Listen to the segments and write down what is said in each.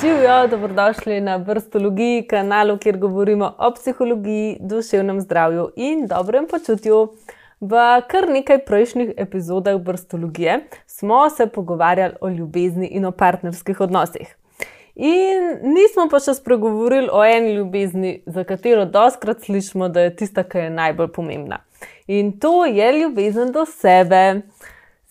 Živijo, dobrodošli na vrstologiji, kanalu, kjer govorimo o psihologiji, duševnem zdravju in dobrem počutju. V kar nekaj prejšnjih epizodah vrstologije smo se pogovarjali o ljubezni in o partnerskih odnosih. In nismo pa še spregovorili o eni ljubezni, za katero doskrat slišimo, da je tista, ki je najbolj pomembna. In to je ljubezen do sebe.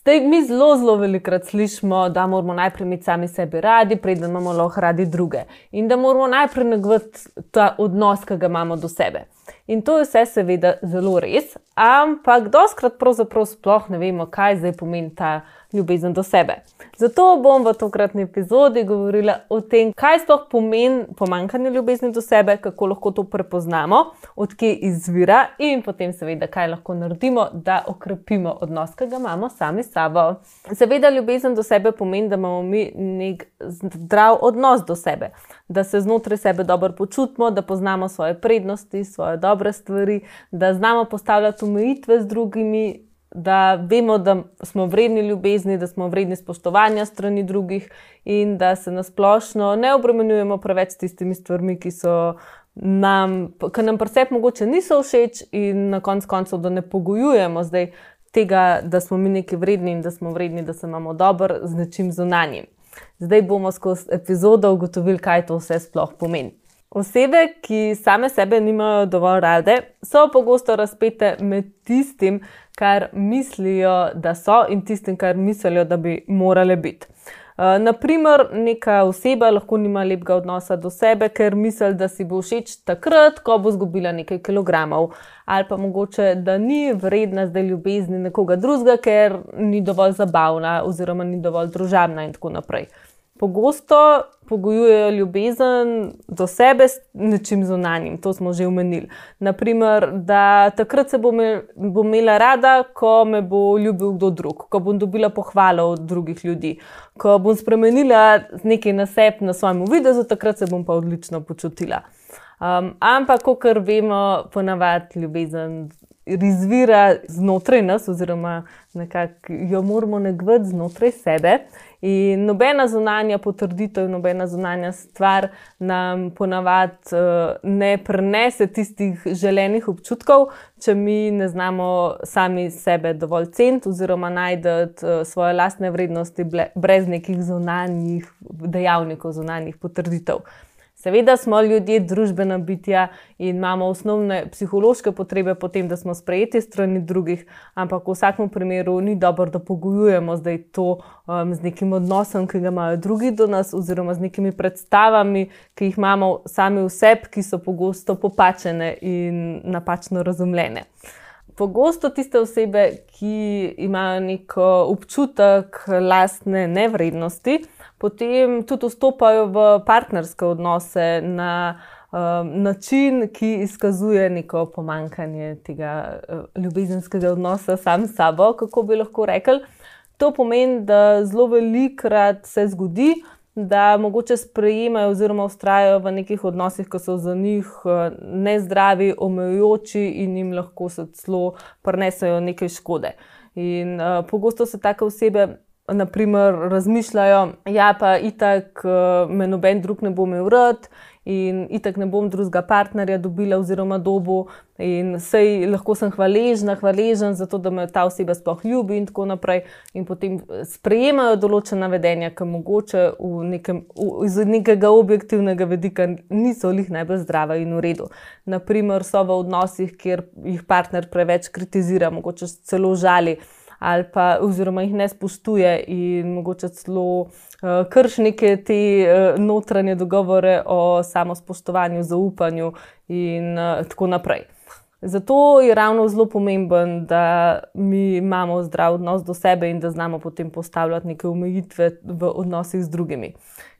Zdaj, mi zelo, zelo velikokrat slišimo, da moramo najprej imeti sami sebe radi, preden imamo lahko radi druge. In da moramo najprej negovati ta odnos, ki ga imamo do sebe. In to je vse, seveda, zelo res, ampak doskrat pravzaprav sploh ne vemo, kaj zdaj pomeni ta ljubezen do sebe. Zato bom v tokratni epizodi govorila o tem, kaj sploh pomeni pomankanje ljubezni do sebe, kako lahko to prepoznamo, odkje izvira in potem, seveda, kaj lahko naredimo, da okrepimo odnos, ki ga imamo sami s sabo. Seveda, ljubezen do sebe pomeni, da imamo mi nek zdrav odnos do sebe, da se znotraj sebe dobro počutimo, da poznamo svoje prednosti, svoje dobre stvari, da znamo postavljati omejitve z drugimi da vemo, da smo vredni ljubezni, da smo vredni spoštovanja strani drugih in da se nasplošno ne obremenjujemo preveč s tistimi stvarmi, ki so. Nam, ki nam presep mogoče niso všeč, in na koncu koncev, da ne pogojujemo zdaj tega, da smo mi neki vredni in da smo vredni, da se imamo dobro z nečim zunanjim. Zdaj bomo skozi epizodo ugotovili, kaj to vse sploh pomeni. Osebe, ki same sebe nimajo dovolj rade, so pogosto razpete med tistim, kar mislijo, da so, in tistim, kar mislijo, da bi morale biti. Uh, naprimer, neka oseba lahko nima lepega odnosa do sebe, ker misli, da si bo všeč takrat, ko bo izgubila nekaj kilogramov, ali pa mogoče, da ni vredna zdaj ljubezni nekoga drugega, ker ni dovolj zabavna, oziroma ni dovolj družabna, in tako naprej. Pogosto pogojujejo ljubezen do sebe s nečim zunanjim, to smo že omenili. Naprimer, da takrat se bom, bom imela rada, ko me bo ljubil kdo drug, ko bom dobila pohvalo od drugih ljudi, ko bom spremenila nekaj na sebi, na svojem videzu, takrat se bom pa odlično počutila. Um, ampak, kot vemo, ponavadi ljubezen izvira znotraj nas, oziroma nekako jo moramo negovati znotraj sebe. In nobena zunanja potrditev, nobena zunanja stvar nam ponavadi uh, ne prenese tistih želenih občutkov, če mi ne znamo sami sebe dovolj ceniti, oziroma najti uh, svoje lastne vrednosti brez nekih zunanjih dejavnikov, zunanjih potrditev. Seveda smo ljudje družbena bitja in imamo osnovne psihološke potrebe po tem, da smo sprejeti strani drugih, ampak v vsakem primeru ni dobro, da pogojujemo zdaj to um, z nekim odnosom, ki ga imajo drugi do nas, oziroma z nekimi predstavami, ki jih imamo sami v sebi, ki so pogosto popačene in napačno razumljene. Pogosto tiste osebe, ki imajo neko občutek lastne nevrednosti, potem tudi vstopajo v partnerske odnose na um, način, ki izkazuje neko pomankanje tega uh, ljubezenskega odnosa sam s sabo, kako bi lahko rekli. To pomeni, da zelo velikokrat se zgodi, da mogoče sprejemajo oziroma ustrajajo v nekih odnosih, ki so za njih uh, nezdravi, omejujoči in jim lahko se celo prenesajo nekaj škode. In uh, pogosto se take osebe naprimer, razmišljajo, da ja, pa itak eh, me noben drug ne bo imel rad in itak ne bom drugega partnerja dobila oziroma dobu in sej lahko sem hvaležna, hvaležen za to, da me ta oseba sploh ljubi in tako naprej. In potem eh, sprejemajo določena vedenja, ki mogoče nekem, v, iz nekega objektivnega vedika niso lih najbolj zdrava in v redu. Naprimer, so v odnosih, kjer jih partner preveč kritizira, mogoče celo žali ali pa oziroma jih ne spoštuje in mogoče celo uh, krši neke te uh, notranje dogovore o samospoštovanju, zaupanju in uh, tako naprej. Zato je ravno zelo pomemben, da mi imamo zdrav odnos do sebe in da znamo potem postavljati neke omejitve v odnosih z drugimi.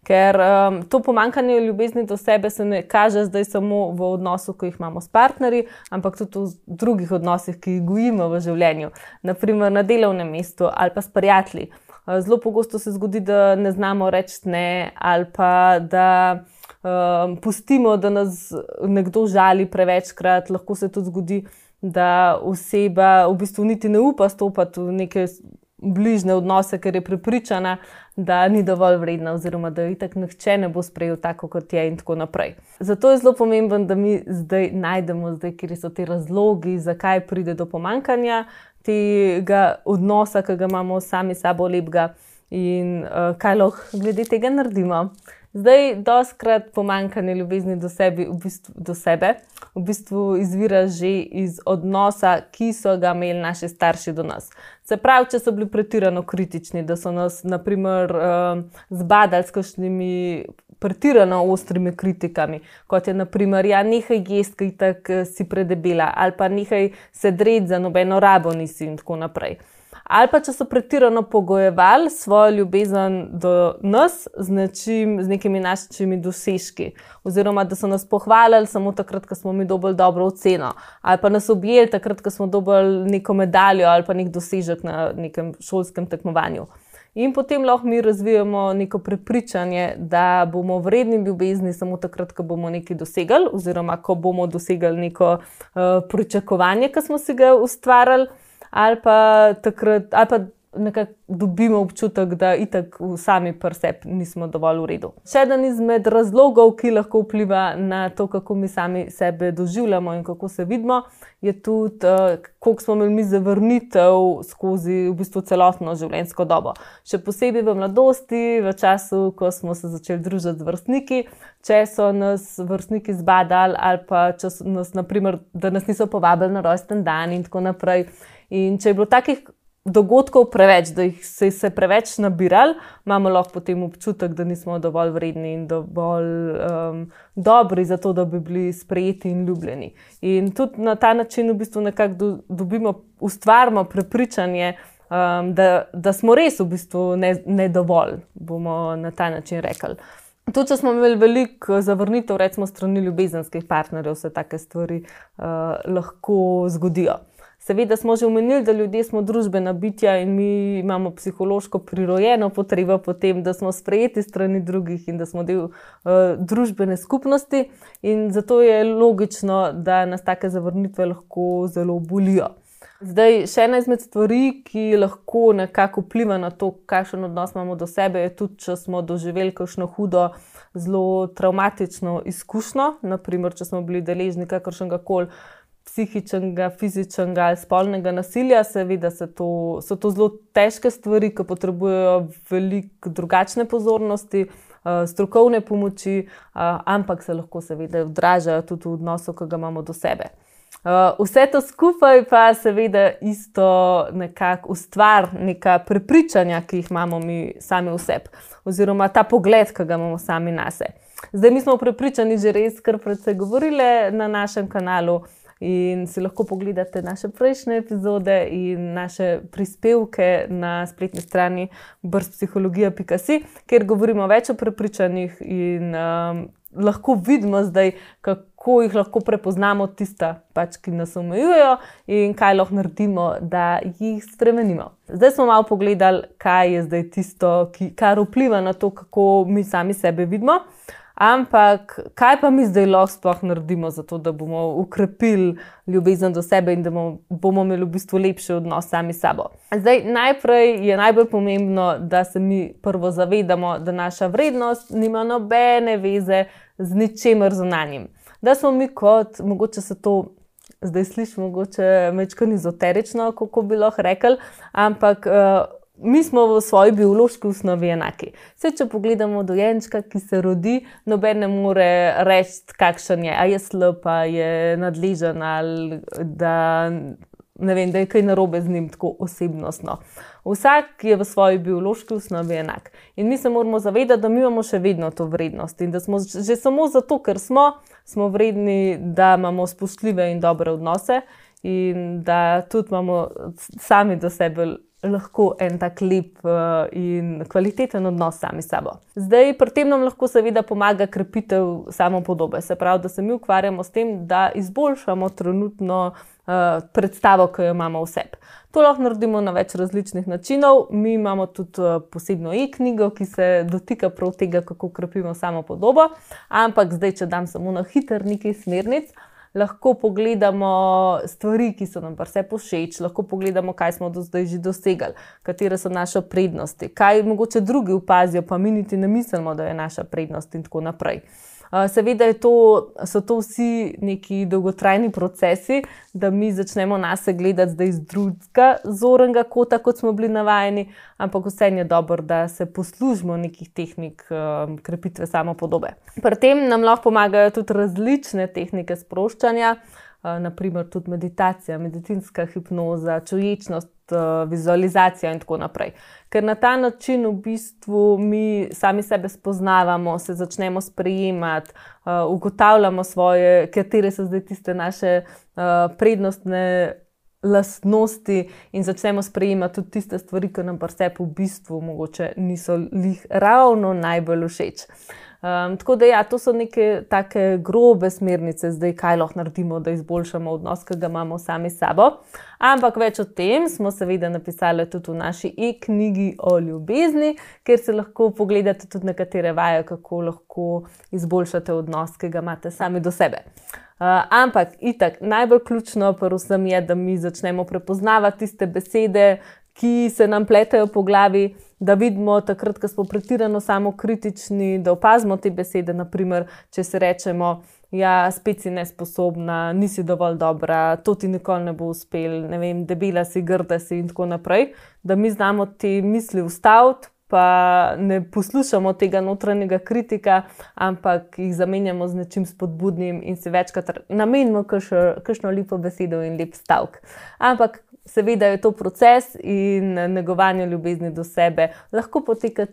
Ker um, to pomankanje ljubezni do sebe se ne kaže zdaj samo v odnosu, ki jih imamo s partnerji, ampak tudi v drugih odnosih, ki jih gojimo v življenju, naprimer na delovnem mestu ali pa s prijatelji. Uh, zelo pogosto se zgodi, da ne znamo reči ne, ali pa da um, pustimo, da nas nekdo žali prevečkrat. Lahko se tudi zgodi, da oseba v bistvu niti ne upa stopiti v neke bližne odnose, ker je prepričana, da ni dovolj vredna, oziroma da je tako nihče ne bo sprejel tako, kot je, in tako naprej. Zato je zelo pomembno, da mi zdaj najdemo, zdaj, kje so ti razlogi, zakaj pride do pomankanja tega odnosa, ki ga imamo sami sabo lepega, in uh, kaj lahko glede tega naredimo. Zdaj, doskrat pomankanje ljubezni do, sebi, v bistvu, do sebe v bistvu izvira že iz odnosa, ki so ga imeli naši starši do nas. Se pravi, če so bili pretirano kritični, da so nas, naprimer, uh, zbadali s kakšnimi pretirano ostrimi kritikami, kot je, naprimer, ja, nekaj jesti, ki tako eh, si predebela, ali pa nekaj sedreti za nobeno rabo nisi in tako naprej ali pa če so pretirano pogojevali svojo ljubezen do nas z, nečim, z nekimi našimi dosežki, oziroma da so nas pohvalili samo takrat, ko smo mi dobili dobro oceno, ali pa nas objeli takrat, ko smo dobili neko medaljo ali pa nek dosežek na nekem šolskem tekmovanju. In potem lahko mi razvijamo neko prepričanje, da bomo vredni ljubezni samo takrat, ko bomo nekaj dosegli, oziroma ko bomo dosegli neko uh, pričakovanje, ki smo si ga ustvarjali ali pa takrat, ali pa nekako dobimo občutek, da itak sami preseb nismo dovolj v redu. Še eden izmed razlogov, ki lahko vpliva na to, kako mi sami sebe doživljamo in kako se vidimo, je tudi, uh, koliko smo imeli mi zavrnitev skozi v bistvu celotno življenjsko dobo. Še posebej v mladosti, v času, ko smo se začeli družiti z vrstniki. Če so nas vrstniki zbadali, ali pa če nas, naprimer, da nas niso povabili na rojsten dan, in tako naprej. In če je bilo takih dogodkov preveč, da jih se je preveč nabirali, imamo lahko potem občutek, da nismo dovolj vredni in dovolj um, dobri za to, da bi bili sprejeti in ljubljeni. In tudi na ta način v bistvu nekako do, dobimo, ustvarjamo prepričanje, um, da, da smo res v bistvu ne, ne dovolj, bomo na ta način rekli. Tudi, če smo imeli veliko zavrnitev, recimo strani ljubezenskih partnerjev, se take stvari uh, lahko zgodijo. Seveda smo že omenili, da ljudje smo družbena bitja in mi imamo psihološko prirojeno potrebo po tem, da smo sprejeti strani drugih in da smo del uh, družbene skupnosti. In zato je logično, da nas take zavrnitve lahko zelo bolijo. Zdaj, še ena izmed stvari, ki lahko nekako vpliva na to, kakšen odnos imamo do sebe, je tudi, če smo doživeli kakšno hudo, zelo traumatično izkušnjo. Naprimer, če smo bili deležni kakršnega koli psihičnega, fizičnega ali spolnega nasilja, seveda to, so to zelo težke stvari, ki potrebujejo veliko drugačne pozornosti, uh, strokovne pomoči, uh, ampak se lahko seveda odražajo tudi v odnosu, ki ga imamo do sebe. Uh, vse to skupaj pa seveda isto nekako ustvar neka prepričanja, ki jih imamo mi sami v sebi, oziroma ta pogled, ki ga imamo sami na sebe. Zdaj mi smo prepričani, že res, kar predvsej govorile na našem kanalu, In si lahko pogledate naše prejšnje epizode in naše prispevke na spletni strani brspsihologija.com, kjer govorimo več o prepričanjih in um, lahko vidimo zdaj, kako jih lahko prepoznamo, tista, pač, ki nas omejujejo in kaj lahko naredimo, da jih spremenimo. Zdaj smo malo pogledali, kaj je zdaj tisto, ki, kar vpliva na to, kako mi sami sebe vidimo. Ampak kaj pa mi zdaj lahko sploh naredimo, zato da bomo ukrepili ljubezen do sebe in da bomo imeli v bistvu lepši odnos sami s sabo? Zdaj, najprej je najbolj pomembno, da se mi prvo zavedamo, da naša vrednost nima nobene veze z ničemer zunanjim. Da smo mi kot, mogoče se to zdaj sliši, mogoče mečkani ezoterično, kako bi lahko rekli, ampak. Uh, mi smo v svoji biološki osnovi enaki. Vse, če pogledamo dojenčka, ki se rodi, noben ne more reči, kakšen je, ali je slab, ali je nadležen, ali da, vem, da je kaj narobe z njim, tako osebnostno. Vsak je v svoji biološki osnovi enak. In mi se moramo zavedati, da imamo še vedno to vrednost in da smo že samo zato, ker smo, smo vredni, da imamo spoštljive in dobre odnose. In da tudi imamo sami do sebe lahko en tak lep uh, in kvaliteten odnos sami s sabo. Zdaj, pri tem nam lahko seveda pomaga krepitev samopodobe, se pravi, da se mi ukvarjamo s tem, da izboljšamo trenutno uh, predstavo, ki jo imamo v sebi. To lahko naredimo na več različnih načinov. Mi imamo tudi uh, posebno e-knjigo, ki se dotika prav tega, kako krepimo samopodobo. Ampak zdaj, če dam samo na hiter nekaj smernic. Lahko pogledamo stvari, ki so nam pa vse pošeč, lahko pogledamo, kaj smo do zdaj že dosegli, katere so naše prednosti, kaj mogoče drugi opazijo, pa mi niti ne mislimo, da je naša prednost in tako naprej. Seveda to, so to vsi neki dolgotrajni procesi, da mi začnemo na sebe gledati iz drugega zornega kota, kot smo bili navajeni, ampak vse je dobro, da se poslužimo nekih tehnik um, krepitve samopodobe. Pri tem nam lahko pomagajo tudi različne tehnike sproščanja. Eh, naprimer tudi meditacija, medicinska hipnoza, čuječnost, eh, vizualizacija in tako naprej. Ker na ta način v bistvu mi sami sebe spoznavamo, se začnemo sprejemati, eh, ugotavljamo svoje, katere so zdaj tiste naše prednostne. Lastnosti in začnemo sprejemati tudi tiste stvari, ki nam pa vse v bistvu mogoče niso ravno najbolj všeč. Uh, Um, tako da, ja, to so neke tako grobe smernice, zdaj, kaj lahko naredimo, da izboljšamo odnos, ki ga imamo sami s sabo. Ampak več o tem smo seveda napisali tudi v naši e-knjigi o ljubezni, kjer se lahko pogledate tudi nekatere vaje, kako lahko izboljšate odnos, ki ga imate sami do sebe. Uh, ampak, itak, najbolj ključno pa vsem je, da mi začnemo prepoznavati tiste besede, ki se nam pletejo po glavi, da vidimo takrat, ko smo pretirano samokritični, da opazimo te besede. Naprimer, če se rečemo, da ja, spet si nesposobna, nisi dovolj dobra, to ti nikoli ne bo uspel, ne vem, debela si, grda si in tako naprej, da mi znamo te misli ustaviti. Pa ne poslušamo tega notranjega kritika, ampak jih zamenjamo z nečim spodbudnim in si večkrat namenimo kakšno lepo besedo in lep stavek. Ampak Seveda je to proces in negovanje ljubezni do sebe lahko poteka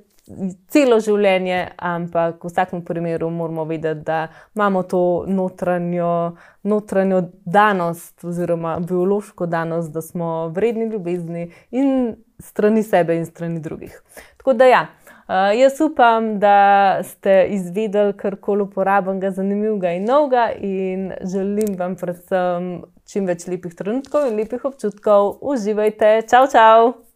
celo življenje, ampak v vsakem primeru moramo vedeti, da imamo to notranjo, notranjo danost, oziroma biološko danost, da smo vredni ljubezni in strani sebe in strani drugih. Tako da ja. Uh, jaz upam, da ste izvedeli karkoli uporabnega, zanimivega in novega, in želim vam predvsem čim več lepih trenutkov in lepih občutkov. Uživajte, čau, čau!